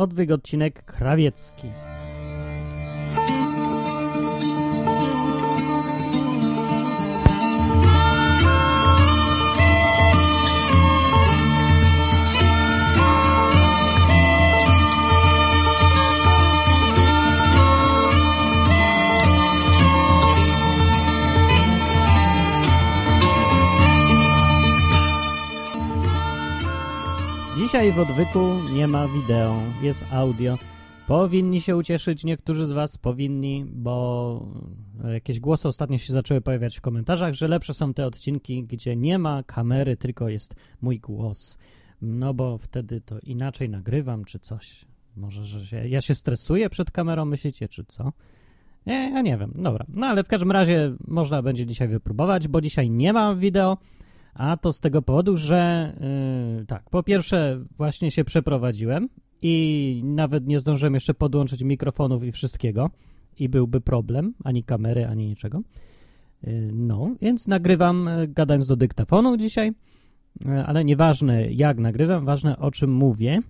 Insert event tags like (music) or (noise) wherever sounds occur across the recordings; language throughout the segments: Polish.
Odwyk odcinek krawiecki. Dzisiaj w odwyku nie ma wideo, jest audio. Powinni się ucieszyć, niektórzy z Was powinni, bo jakieś głosy ostatnio się zaczęły pojawiać w komentarzach, że lepsze są te odcinki, gdzie nie ma kamery, tylko jest mój głos. No bo wtedy to inaczej nagrywam, czy coś. Może, że się, ja się stresuję przed kamerą, myślicie, czy co? Nie, ja nie wiem. Dobra. No ale w każdym razie można będzie dzisiaj wypróbować, bo dzisiaj nie ma wideo. A to z tego powodu, że yy, tak, po pierwsze właśnie się przeprowadziłem i nawet nie zdążyłem jeszcze podłączyć mikrofonów i wszystkiego i byłby problem, ani kamery, ani niczego. Yy, no, więc nagrywam yy, gadając do dyktafonu dzisiaj, yy, ale nieważne jak nagrywam, ważne o czym mówię.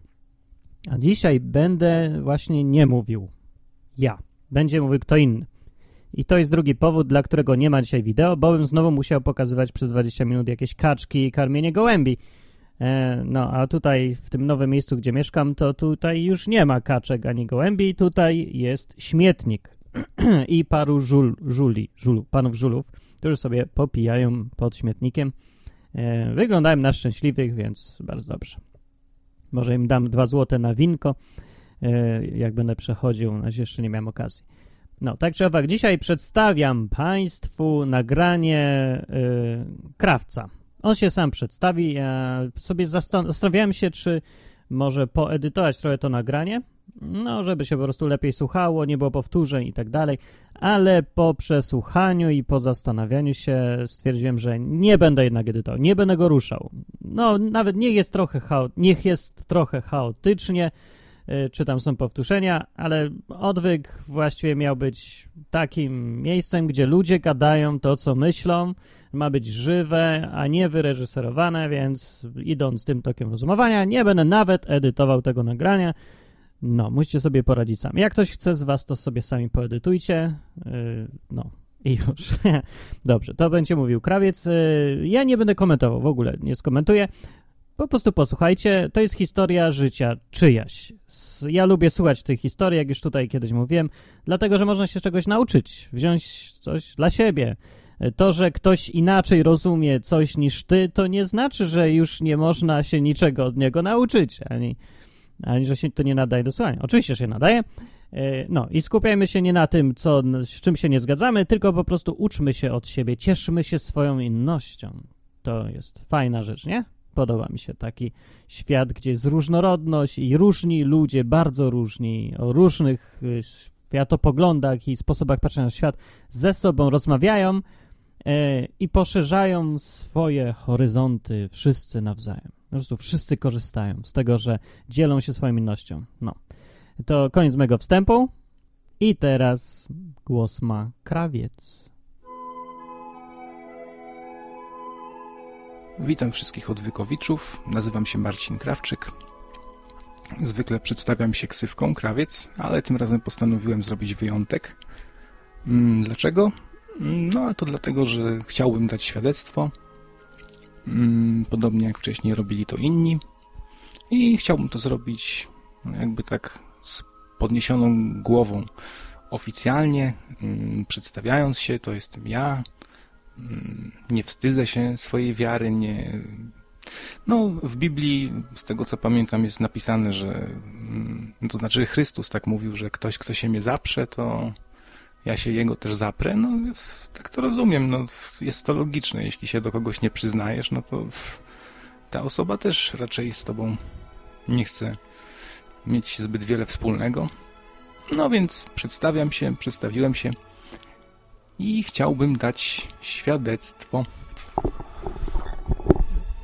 A dzisiaj będę właśnie nie mówił ja, będzie mówił kto inny. I to jest drugi powód, dla którego nie ma dzisiaj wideo, bo bym znowu musiał pokazywać przez 20 minut jakieś kaczki i karmienie gołębi. E, no, a tutaj w tym nowym miejscu, gdzie mieszkam, to tutaj już nie ma kaczek ani gołębi, tutaj jest śmietnik (clears throat) i paru żul, żuli, żul, panów żulów, którzy sobie popijają pod śmietnikiem. E, wyglądają na szczęśliwych, więc bardzo dobrze. Może im dam dwa złote na winko, e, jak będę przechodził, na razie jeszcze nie miałem okazji. No, tak czy owak, dzisiaj przedstawiam Państwu nagranie yy, krawca. On się sam przedstawi. Ja sobie zastanawiałem się, czy może poedytować trochę to nagranie, no, żeby się po prostu lepiej słuchało, nie było powtórzeń i tak dalej, ale po przesłuchaniu i po zastanawianiu się stwierdziłem, że nie będę jednak edytował, nie będę go ruszał. No, nawet niech jest trochę, niech jest trochę chaotycznie, czy tam są powtórzenia, ale odwyk właściwie miał być takim miejscem, gdzie ludzie gadają to, co myślą, ma być żywe, a nie wyreżyserowane, więc idąc tym tokiem rozumowania, nie będę nawet edytował tego nagrania. No, musicie sobie poradzić sami. Jak ktoś chce z was, to sobie sami poedytujcie. Yy, no, i już. (laughs) Dobrze, to będzie mówił krawiec. Yy, ja nie będę komentował, w ogóle nie skomentuję. Po prostu posłuchajcie, to jest historia życia czyjaś. Ja lubię słuchać tych historii, jak już tutaj kiedyś mówiłem, dlatego że można się czegoś nauczyć, wziąć coś dla siebie. To, że ktoś inaczej rozumie coś niż ty, to nie znaczy, że już nie można się niczego od niego nauczyć, ani, ani że się to nie nadaje do słuchania. Oczywiście się nadaje. E, no i skupiajmy się nie na tym, co, z czym się nie zgadzamy, tylko po prostu uczmy się od siebie, cieszmy się swoją innością. To jest fajna rzecz, nie? Podoba mi się taki świat, gdzie jest różnorodność i różni ludzie, bardzo różni, o różnych y, światopoglądach i sposobach patrzenia na świat, ze sobą rozmawiają e, i poszerzają swoje horyzonty wszyscy nawzajem. Po prostu wszyscy korzystają z tego, że dzielą się swoją innością. No. To koniec mego wstępu. I teraz głos ma krawiec. Witam wszystkich odwykowiczów. Nazywam się Marcin Krawczyk. Zwykle przedstawiam się ksywką krawiec, ale tym razem postanowiłem zrobić wyjątek. Mm, dlaczego? Mm, no a to dlatego, że chciałbym dać świadectwo, mm, podobnie jak wcześniej robili to inni i chciałbym to zrobić jakby tak z podniesioną głową oficjalnie, przedstawiając się, to jestem ja, nie wstydzę się swojej wiary, nie... No, w Biblii, z tego co pamiętam, jest napisane, że mm, to znaczy Chrystus tak mówił, że ktoś, kto się mnie zaprze, to ja się jego też zaprę. No, tak to rozumiem, no, jest to logiczne. Jeśli się do kogoś nie przyznajesz, no to ta osoba też raczej z tobą nie chce mieć zbyt wiele wspólnego. No więc przedstawiam się, przedstawiłem się i chciałbym dać świadectwo.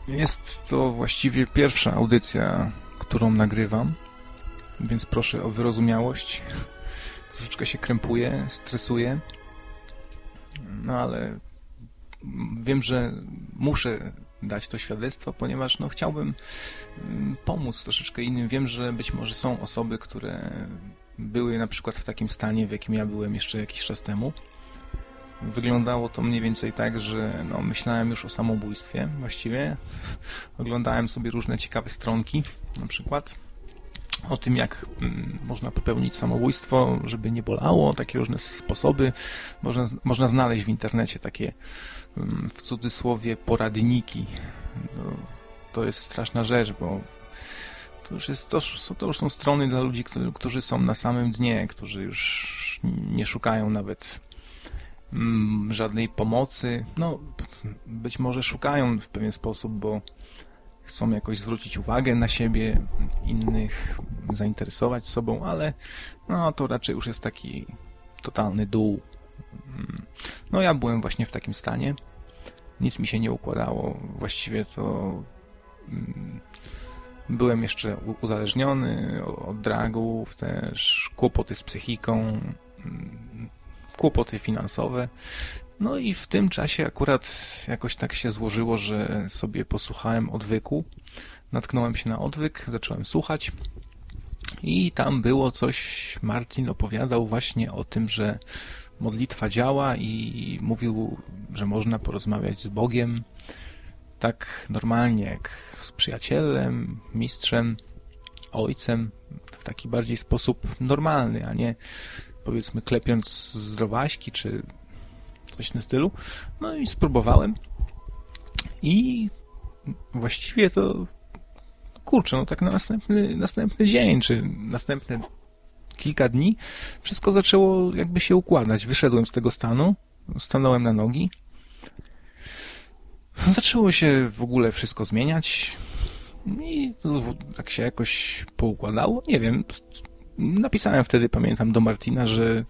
Jest to właściwie pierwsza audycja, którą nagrywam, więc proszę o wyrozumiałość. (laughs) Troszeczkę się krępuję, stresuję, no ale wiem, że muszę dać to świadectwo, ponieważ no, chciałbym mm, pomóc troszeczkę innym. Wiem, że być może są osoby, które były na przykład w takim stanie, w jakim ja byłem jeszcze jakiś czas temu. Wyglądało to mniej więcej tak, że no, myślałem już o samobójstwie właściwie. (laughs) Oglądałem sobie różne ciekawe stronki, na przykład o tym, jak mm, można popełnić samobójstwo, żeby nie bolało, takie różne sposoby. Można, można znaleźć w internecie takie mm, w cudzysłowie poradniki. No, to jest straszna rzecz, bo to już, jest, to, to już są strony dla ludzi, którzy, którzy są na samym dnie, którzy już nie szukają nawet żadnej pomocy. No, być może szukają w pewien sposób, bo chcą jakoś zwrócić uwagę na siebie, innych zainteresować sobą, ale no to raczej już jest taki totalny dół. Mm. No ja byłem właśnie w takim stanie. Nic mi się nie układało. Właściwie to mm, byłem jeszcze uzależniony od dragów, też kłopoty z psychiką, mm, kłopoty finansowe. No i w tym czasie akurat jakoś tak się złożyło, że sobie posłuchałem odwyku. Natknąłem się na odwyk, zacząłem słuchać i tam było coś, Martin opowiadał właśnie o tym, że modlitwa działa i mówił, że można porozmawiać z Bogiem tak normalnie jak z przyjacielem, mistrzem, ojcem, w taki bardziej sposób normalny, a nie powiedzmy klepiąc zdrowaśki czy coś w tym stylu. No i spróbowałem i właściwie to kurczę, no tak na następny, następny dzień, czy następne kilka dni wszystko zaczęło jakby się układać. Wyszedłem z tego stanu, stanąłem na nogi. Zaczęło się w ogóle wszystko zmieniać i tak się jakoś poukładało. Nie wiem, napisałem wtedy, pamiętam, do Martina, że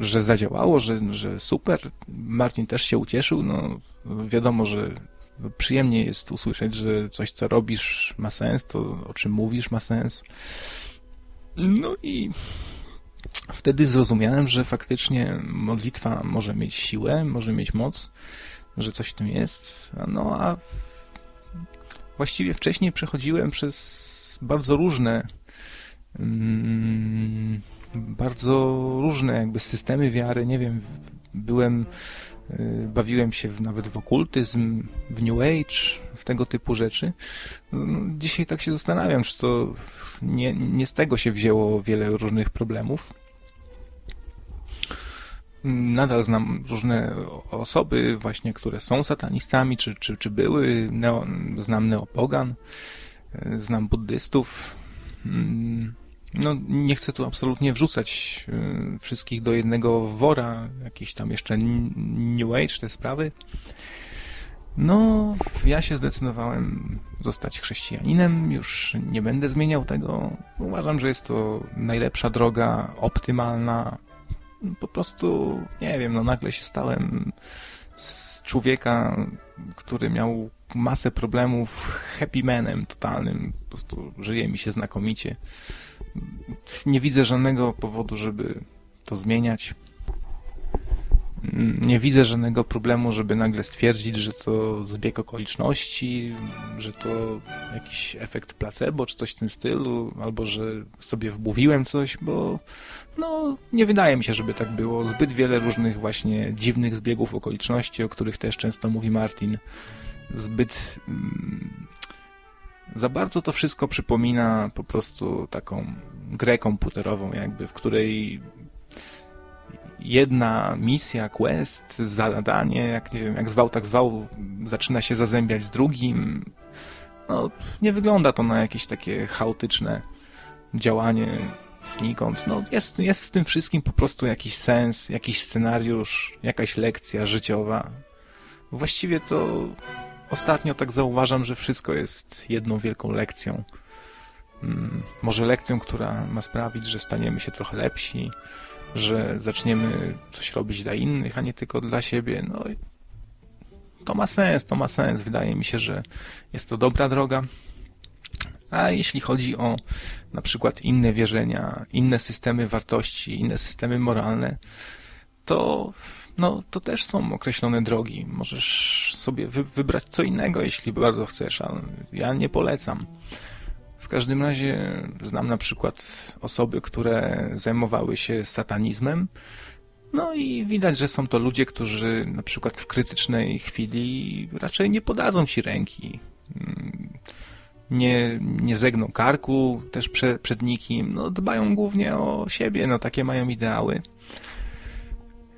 że zadziałało, że, że super. Martin też się ucieszył. No, wiadomo, że przyjemnie jest usłyszeć, że coś, co robisz, ma sens, to o czym mówisz, ma sens. No i wtedy zrozumiałem, że faktycznie modlitwa może mieć siłę, może mieć moc, że coś w tym jest. No a właściwie wcześniej przechodziłem przez bardzo różne bardzo różne jakby systemy wiary, nie wiem, byłem, y, bawiłem się nawet w okultyzm, w New Age, w tego typu rzeczy. No, dzisiaj tak się zastanawiam, czy to nie, nie z tego się wzięło wiele różnych problemów. Nadal znam różne osoby właśnie, które są satanistami, czy, czy, czy były, neo, znam neopogan, y, znam buddystów, mm, no, nie chcę tu absolutnie wrzucać y, wszystkich do jednego wora, jakieś tam jeszcze New Age, te sprawy. No, ja się zdecydowałem zostać chrześcijaninem, już nie będę zmieniał tego. Uważam, że jest to najlepsza droga, optymalna. Po prostu, nie wiem, no nagle się stałem z człowieka, który miał masę problemów, happy manem totalnym. Po prostu żyje mi się znakomicie nie widzę żadnego powodu, żeby to zmieniać. Nie widzę żadnego problemu, żeby nagle stwierdzić, że to zbieg okoliczności, że to jakiś efekt placebo, czy coś w tym stylu, albo że sobie wmówiłem coś, bo no, nie wydaje mi się, żeby tak było. Zbyt wiele różnych właśnie dziwnych zbiegów okoliczności, o których też często mówi Martin. Zbyt mm, za bardzo to wszystko przypomina po prostu taką grę komputerową, jakby, w której jedna misja, quest, zadanie, jak nie wiem, jak zwał, tak zwał, zaczyna się zazębiać z drugim. No, nie wygląda to na jakieś takie chaotyczne działanie znikąd. No, jest, jest w tym wszystkim po prostu jakiś sens, jakiś scenariusz, jakaś lekcja życiowa. Właściwie to ostatnio tak zauważam, że wszystko jest jedną wielką lekcją. Mm, może lekcją, która ma sprawić, że staniemy się trochę lepsi, że zaczniemy coś robić dla innych, a nie tylko dla siebie. No, to ma sens, to ma sens. Wydaje mi się, że jest to dobra droga. A jeśli chodzi o na przykład inne wierzenia, inne systemy wartości, inne systemy moralne, to no to też są określone drogi. Możesz sobie wy wybrać co innego, jeśli bardzo chcesz, ale ja nie polecam. W każdym razie znam na przykład osoby, które zajmowały się satanizmem, no i widać, że są to ludzie, którzy na przykład w krytycznej chwili raczej nie podadzą ci ręki. Nie, nie zegną karku też prze, przed nikim. No, dbają głównie o siebie, no takie mają ideały.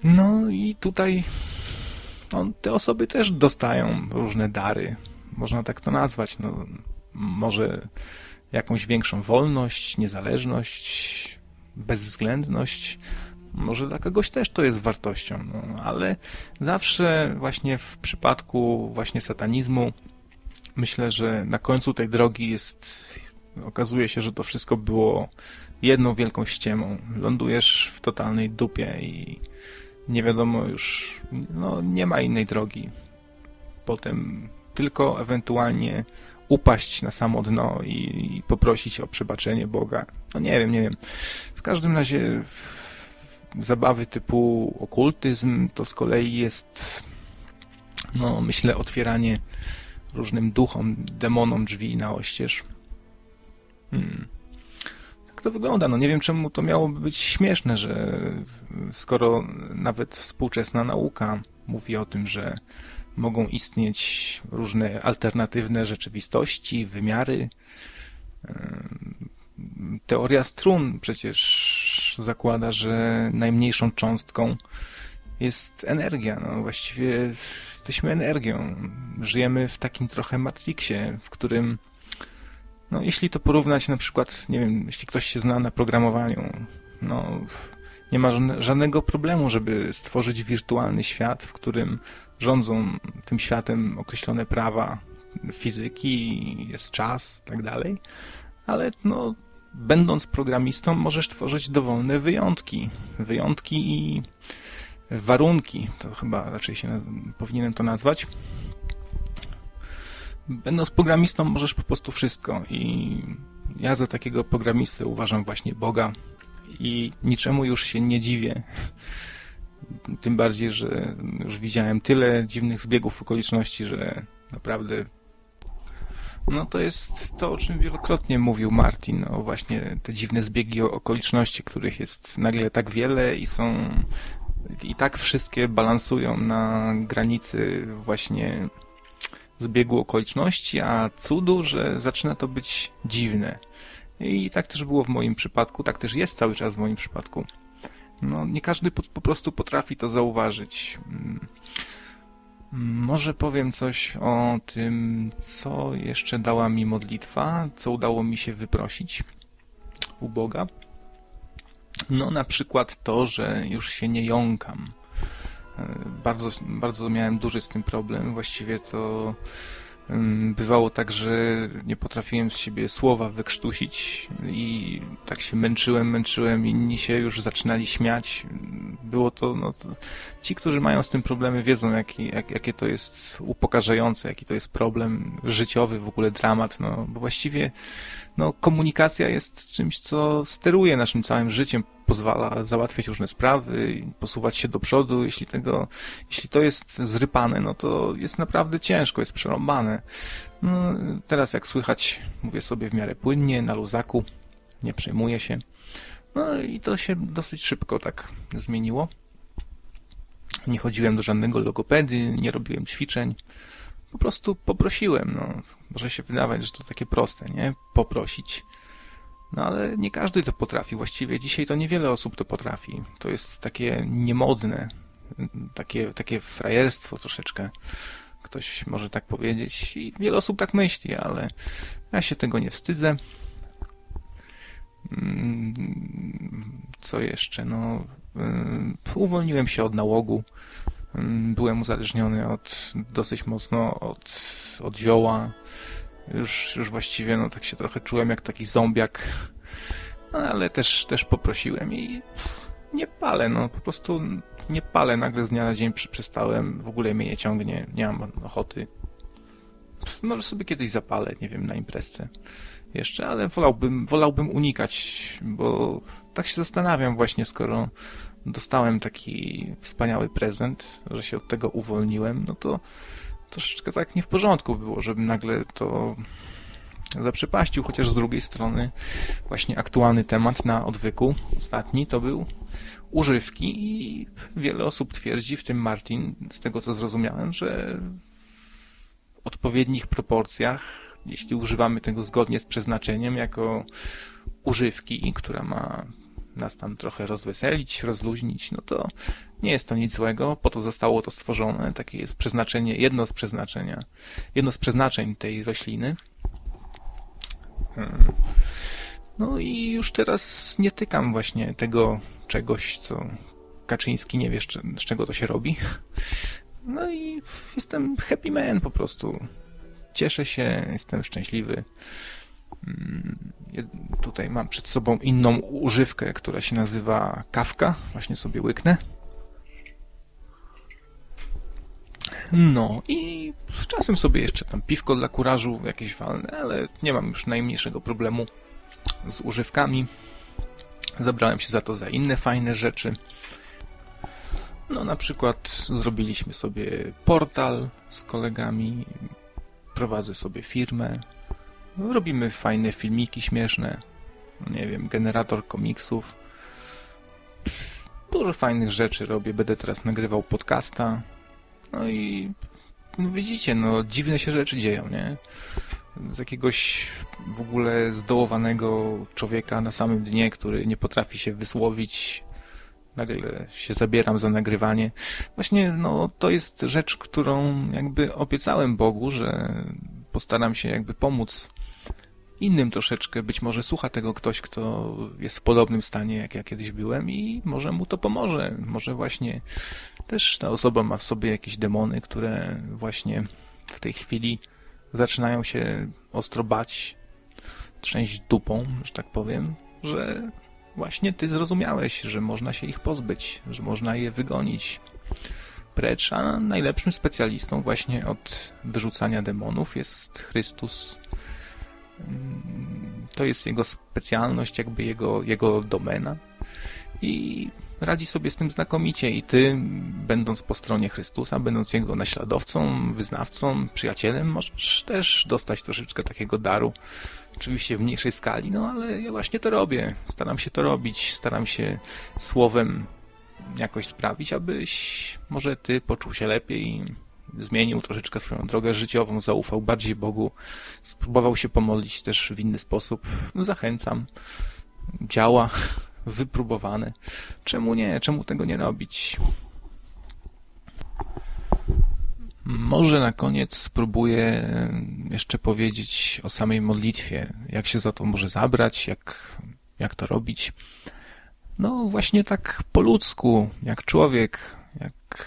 No i tutaj no, te osoby też dostają różne dary. Można tak to nazwać. No, może jakąś większą wolność, niezależność, bezwzględność. Może dla kogoś też to jest wartością, no, ale zawsze właśnie w przypadku właśnie satanizmu myślę, że na końcu tej drogi jest okazuje się, że to wszystko było jedną wielką ściemą. Lądujesz w totalnej dupie i nie wiadomo już, no nie ma innej drogi. Potem tylko ewentualnie upaść na samo dno i, i poprosić o przebaczenie Boga. No nie wiem, nie wiem. W każdym razie zabawy typu okultyzm to z kolei jest, no myślę, otwieranie różnym duchom, demonom drzwi na oścież. Hmm. Tak to wygląda. No nie wiem, czemu to miałoby być śmieszne, że skoro nawet współczesna nauka mówi o tym, że mogą istnieć różne alternatywne rzeczywistości, wymiary. Teoria strun przecież zakłada, że najmniejszą cząstką jest energia. No właściwie jesteśmy energią. Żyjemy w takim trochę matrixie, w którym no, jeśli to porównać na przykład, nie wiem, jeśli ktoś się zna na programowaniu, no, nie ma żadnego problemu, żeby stworzyć wirtualny świat, w którym rządzą tym światem określone prawa fizyki, jest czas, tak dalej, ale no, będąc programistą możesz tworzyć dowolne wyjątki. Wyjątki i warunki, to chyba raczej się powinienem to nazwać. Będąc programistą możesz po prostu wszystko i ja za takiego programistę uważam właśnie Boga i niczemu już się nie dziwię. Tym bardziej, że już widziałem tyle dziwnych zbiegów okoliczności, że naprawdę no to jest to, o czym wielokrotnie mówił Martin, o właśnie te dziwne zbiegi okoliczności, których jest nagle tak wiele i są i tak wszystkie balansują na granicy właśnie zbiegu okoliczności, a cudu, że zaczyna to być dziwne. I tak też było w moim przypadku, tak też jest cały czas w moim przypadku. No, nie każdy po, po prostu potrafi to zauważyć. Mm, może powiem coś o tym, co jeszcze dała mi modlitwa, co udało mi się wyprosić u Boga. No, na przykład to, że już się nie jąkam. Bardzo, bardzo miałem duży z tym problem. Właściwie to Bywało tak, że nie potrafiłem z siebie słowa wykrztusić i tak się męczyłem, męczyłem, inni się już zaczynali śmiać. Było to, no, to ci, którzy mają z tym problemy wiedzą, jaki, jak, jakie to jest upokarzające, jaki to jest problem życiowy, w ogóle dramat, no, bo właściwie no, komunikacja jest czymś, co steruje naszym całym życiem, pozwala załatwiać różne sprawy, posuwać się do przodu. Jeśli tego, jeśli to jest zrypane, no to jest naprawdę ciężko, jest przerąbane. No, teraz jak słychać, mówię sobie w miarę płynnie, na luzaku, nie przejmuję się. No i to się dosyć szybko tak zmieniło. Nie chodziłem do żadnego logopedy, nie robiłem ćwiczeń. Po prostu poprosiłem, no. Może się wydawać, że to takie proste, nie? Poprosić. No ale nie każdy to potrafi. Właściwie dzisiaj to niewiele osób to potrafi. To jest takie niemodne, takie, takie frajerstwo troszeczkę. Ktoś może tak powiedzieć i wiele osób tak myśli, ale ja się tego nie wstydzę. Mm, co jeszcze? No, y, uwolniłem się od nałogu. Mm, byłem uzależniony od, dosyć mocno od, od zioła. Już, już właściwie no, tak się trochę czułem jak taki zombiak. No, ale też, też poprosiłem i nie palę, no po prostu nie palę. Nagle z dnia na dzień przestałem, w ogóle mnie nie ciągnie, nie mam ochoty. Może sobie kiedyś zapalę, nie wiem, na imprezce jeszcze, ale wolałbym, wolałbym unikać, bo tak się zastanawiam właśnie, skoro dostałem taki wspaniały prezent, że się od tego uwolniłem, no to troszeczkę tak nie w porządku było, żebym nagle to zaprzepaścił, chociaż z drugiej strony właśnie aktualny temat na odwyku, ostatni, to był używki i wiele osób twierdzi, w tym Martin, z tego co zrozumiałem, że w odpowiednich proporcjach, jeśli używamy tego zgodnie z przeznaczeniem, jako używki, która ma nas tam trochę rozweselić, rozluźnić, no to nie jest to nic złego, po to zostało to stworzone, takie jest przeznaczenie, jedno z przeznaczenia, jedno z przeznaczeń tej rośliny. Hmm. No i już teraz nie tykam właśnie tego czegoś, co Kaczyński nie wie, z czego to się robi. No i jestem happy man po prostu. Cieszę się, jestem szczęśliwy. Mm, tutaj mam przed sobą inną używkę, która się nazywa kawka. Właśnie sobie łyknę. No i z czasem sobie jeszcze tam piwko dla kurażu jakieś walne, ale nie mam już najmniejszego problemu z używkami. Zabrałem się za to za inne fajne rzeczy. No na przykład zrobiliśmy sobie portal z kolegami, prowadzę sobie firmę, robimy fajne filmiki śmieszne, nie wiem, generator komiksów. Dużo fajnych rzeczy robię, będę teraz nagrywał podcasta. No i no widzicie, no dziwne się rzeczy dzieją, nie? z jakiegoś w ogóle zdołowanego człowieka na samym dnie, który nie potrafi się wysłowić. Nagle się zabieram za nagrywanie. Właśnie, no, to jest rzecz, którą jakby obiecałem Bogu, że postaram się jakby pomóc innym troszeczkę. Być może słucha tego ktoś, kto jest w podobnym stanie, jak ja kiedyś byłem i może mu to pomoże. Może właśnie też ta osoba ma w sobie jakieś demony, które właśnie w tej chwili zaczynają się ostro bać, trzęść dupą, że tak powiem, że właśnie ty zrozumiałeś, że można się ich pozbyć, że można je wygonić precz, a najlepszym specjalistą właśnie od wyrzucania demonów jest Chrystus. To jest jego specjalność, jakby jego, jego domena i radzi sobie z tym znakomicie i ty, będąc po stronie Chrystusa, będąc jego naśladowcą, wyznawcą, przyjacielem, możesz też dostać troszeczkę takiego daru. Oczywiście w mniejszej skali, no ale ja właśnie to robię. Staram się to robić, staram się słowem jakoś sprawić, abyś może ty poczuł się lepiej, zmienił troszeczkę swoją drogę życiową, zaufał bardziej Bogu, spróbował się pomodlić też w inny sposób. Zachęcam. Działa (laughs) wypróbowane. Czemu nie? Czemu tego nie robić? Może na koniec spróbuję jeszcze powiedzieć o samej modlitwie. Jak się za to może zabrać, jak, jak to robić. No właśnie tak po ludzku, jak człowiek, jak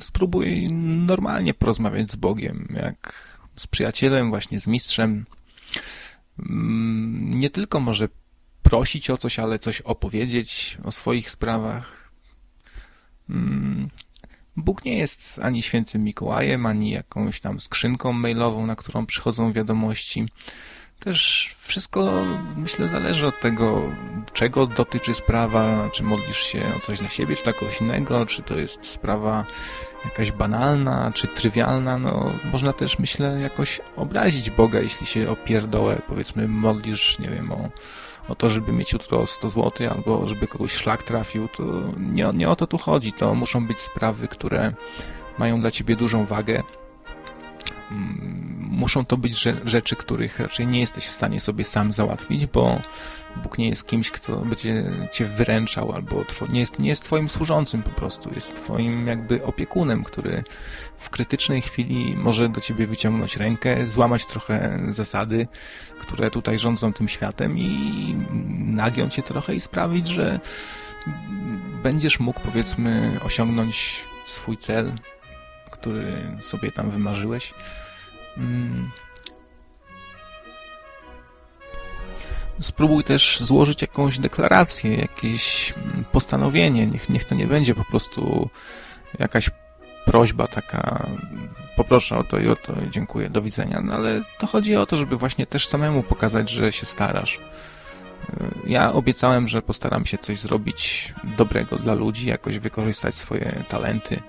spróbuj normalnie porozmawiać z Bogiem, jak z przyjacielem, właśnie z mistrzem. Mm, nie tylko może prosić o coś, ale coś opowiedzieć o swoich sprawach. Mm, Bóg nie jest ani świętym Mikołajem, ani jakąś tam skrzynką mailową, na którą przychodzą wiadomości. Też wszystko, myślę, zależy od tego, czego dotyczy sprawa, czy modlisz się o coś dla siebie, czy dla kogoś innego, czy to jest sprawa jakaś banalna, czy trywialna. No, można też, myślę, jakoś obrazić Boga, jeśli się o pierdołę, powiedzmy, modlisz, nie wiem, o o to, żeby mieć jutro 100 zł albo żeby kogoś szlak trafił, to nie, nie o to tu chodzi. To muszą być sprawy, które mają dla ciebie dużą wagę. Mm, muszą to być rzeczy, których raczej nie jesteś w stanie sobie sam załatwić, bo Bóg nie jest kimś, kto będzie cię wyręczał, albo nie, jest, nie jest twoim służącym po prostu, jest twoim jakby opiekunem, który w krytycznej chwili może do ciebie wyciągnąć rękę, złamać trochę zasady, które tutaj rządzą tym światem i nagiąć cię trochę i sprawić, że będziesz mógł powiedzmy osiągnąć swój cel, który sobie tam wymarzyłeś. Mm. Spróbuj też złożyć jakąś deklarację, jakieś postanowienie. Niech, niech to nie będzie po prostu jakaś prośba taka, poproszę o to i o to, dziękuję, do widzenia. No ale to chodzi o to, żeby właśnie też samemu pokazać, że się starasz. Ja obiecałem, że postaram się coś zrobić dobrego dla ludzi, jakoś wykorzystać swoje talenty,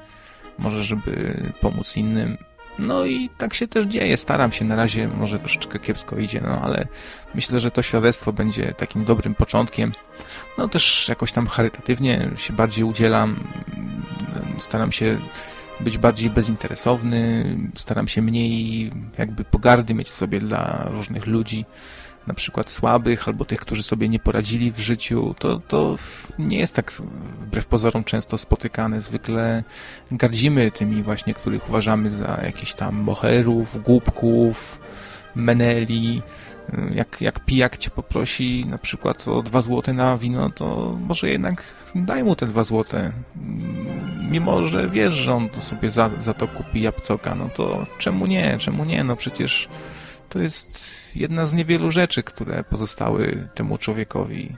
może żeby pomóc innym. No i tak się też dzieje. Staram się na razie, może troszeczkę kiepsko idzie, no ale myślę, że to świadectwo będzie takim dobrym początkiem. No też jakoś tam charytatywnie się bardziej udzielam. Staram się być bardziej bezinteresowny, staram się mniej jakby pogardy mieć w sobie dla różnych ludzi na przykład słabych albo tych, którzy sobie nie poradzili w życiu, to, to nie jest tak wbrew pozorom często spotykane. Zwykle gardzimy tymi właśnie, których uważamy za jakichś tam moherów, głupków, meneli. Jak, jak pijak cię poprosi na przykład o dwa złote na wino, to może jednak daj mu te dwa złote. Mimo, że wiesz, że on to sobie za, za to kupi jabłcoka, no to czemu nie? Czemu nie? No przecież to jest jedna z niewielu rzeczy, które pozostały temu człowiekowi.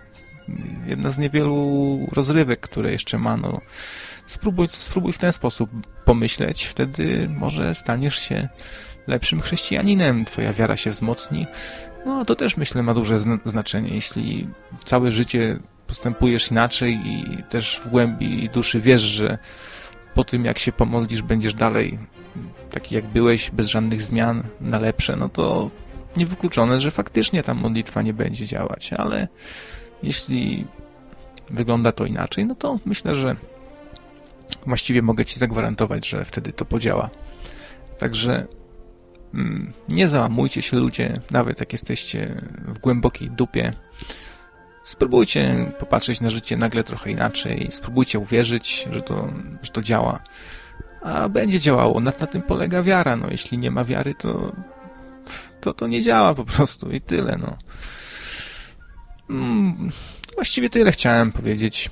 Jedna z niewielu rozrywek, które jeszcze ma. No, spróbuj, spróbuj w ten sposób pomyśleć, wtedy może staniesz się lepszym chrześcijaninem, twoja wiara się wzmocni. No, to też myślę ma duże znaczenie. Jeśli całe życie postępujesz inaczej i też w głębi duszy wiesz, że po tym jak się pomodlisz będziesz dalej taki jak byłeś, bez żadnych zmian na lepsze, no to niewykluczone, że faktycznie ta modlitwa nie będzie działać, ale jeśli wygląda to inaczej, no to myślę, że właściwie mogę Ci zagwarantować, że wtedy to podziała. Także mm, nie załamujcie się ludzie, nawet jak jesteście w głębokiej dupie. Spróbujcie popatrzeć na życie nagle trochę inaczej, spróbujcie uwierzyć, że to, że to działa. A będzie działało. Na, na tym polega wiara. No, jeśli nie ma wiary, to to to nie działa po prostu i tyle, no. Mm, właściwie tyle chciałem powiedzieć.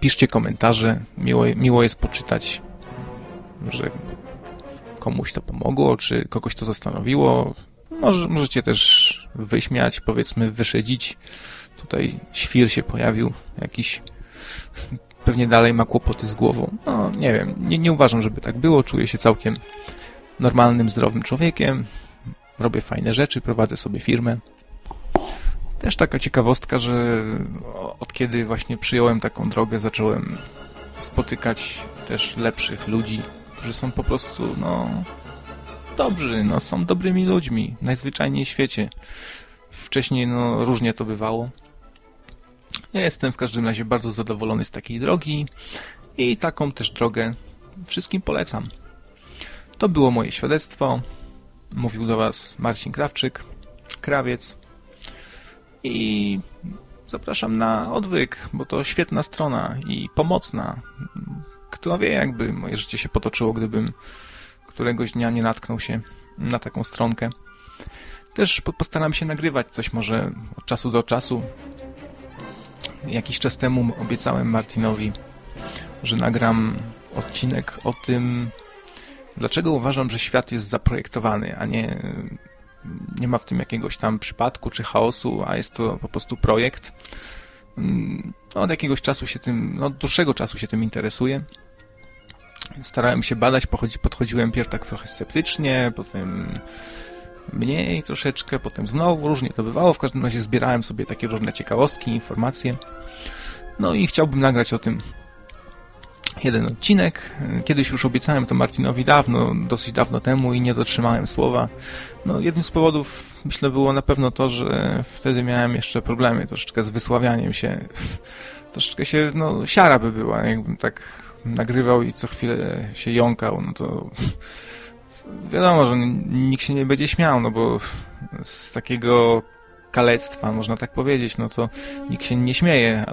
Piszcie komentarze. Miło, miło jest poczytać, że komuś to pomogło, czy kogoś to zastanowiło. Może, możecie też wyśmiać, powiedzmy, wyszedzić. Tutaj świr się pojawił, jakiś pewnie dalej ma kłopoty z głową. No, nie wiem, nie, nie uważam, żeby tak było. Czuję się całkiem normalnym, zdrowym człowiekiem. Robię fajne rzeczy, prowadzę sobie firmę. Też taka ciekawostka, że od kiedy właśnie przyjąłem taką drogę, zacząłem spotykać też lepszych ludzi, którzy są po prostu, no, dobrzy, no, są dobrymi ludźmi, najzwyczajniej w świecie. Wcześniej, no, różnie to bywało. Ja jestem w każdym razie bardzo zadowolony z takiej drogi i taką też drogę wszystkim polecam. To było moje świadectwo. Mówił do Was Marcin Krawczyk, krawiec. I zapraszam na odwyk, bo to świetna strona i pomocna. Kto wie, jakby moje życie się potoczyło, gdybym któregoś dnia nie natknął się na taką stronkę. Też postaram się nagrywać coś może od czasu do czasu. Jakiś czas temu obiecałem Martinowi, że nagram odcinek o tym, Dlaczego uważam, że świat jest zaprojektowany, a nie, nie ma w tym jakiegoś tam przypadku czy chaosu, a jest to po prostu projekt? No, od jakiegoś czasu się tym, no, od dłuższego czasu się tym interesuję. Starałem się badać, podchodziłem pierw tak trochę sceptycznie, potem mniej troszeczkę, potem znowu, różnie to bywało. W każdym razie zbierałem sobie takie różne ciekawostki, informacje. No i chciałbym nagrać o tym jeden odcinek. Kiedyś już obiecałem to Marcinowi dawno, dosyć dawno temu i nie dotrzymałem słowa. No, jednym z powodów, myślę, było na pewno to, że wtedy miałem jeszcze problemy troszeczkę z wysławianiem się. (laughs) Troszeczkę się, no, siara by była, jakbym tak nagrywał i co chwilę się jąkał, no to wiadomo, że nikt się nie będzie śmiał, no bo z takiego kalectwa, można tak powiedzieć, no to nikt się nie śmieje,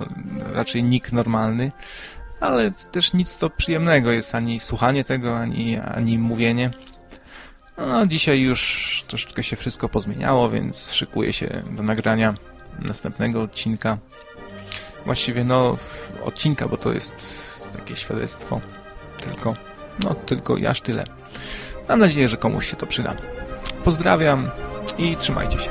raczej nikt normalny ale też nic to przyjemnego jest ani słuchanie tego, ani, ani mówienie. No, dzisiaj już troszeczkę się wszystko pozmieniało, więc szykuję się do nagrania następnego odcinka. Właściwie, no, odcinka, bo to jest takie świadectwo. Tylko, no, tylko aż tyle. Mam nadzieję, że komuś się to przyda. Pozdrawiam i trzymajcie się.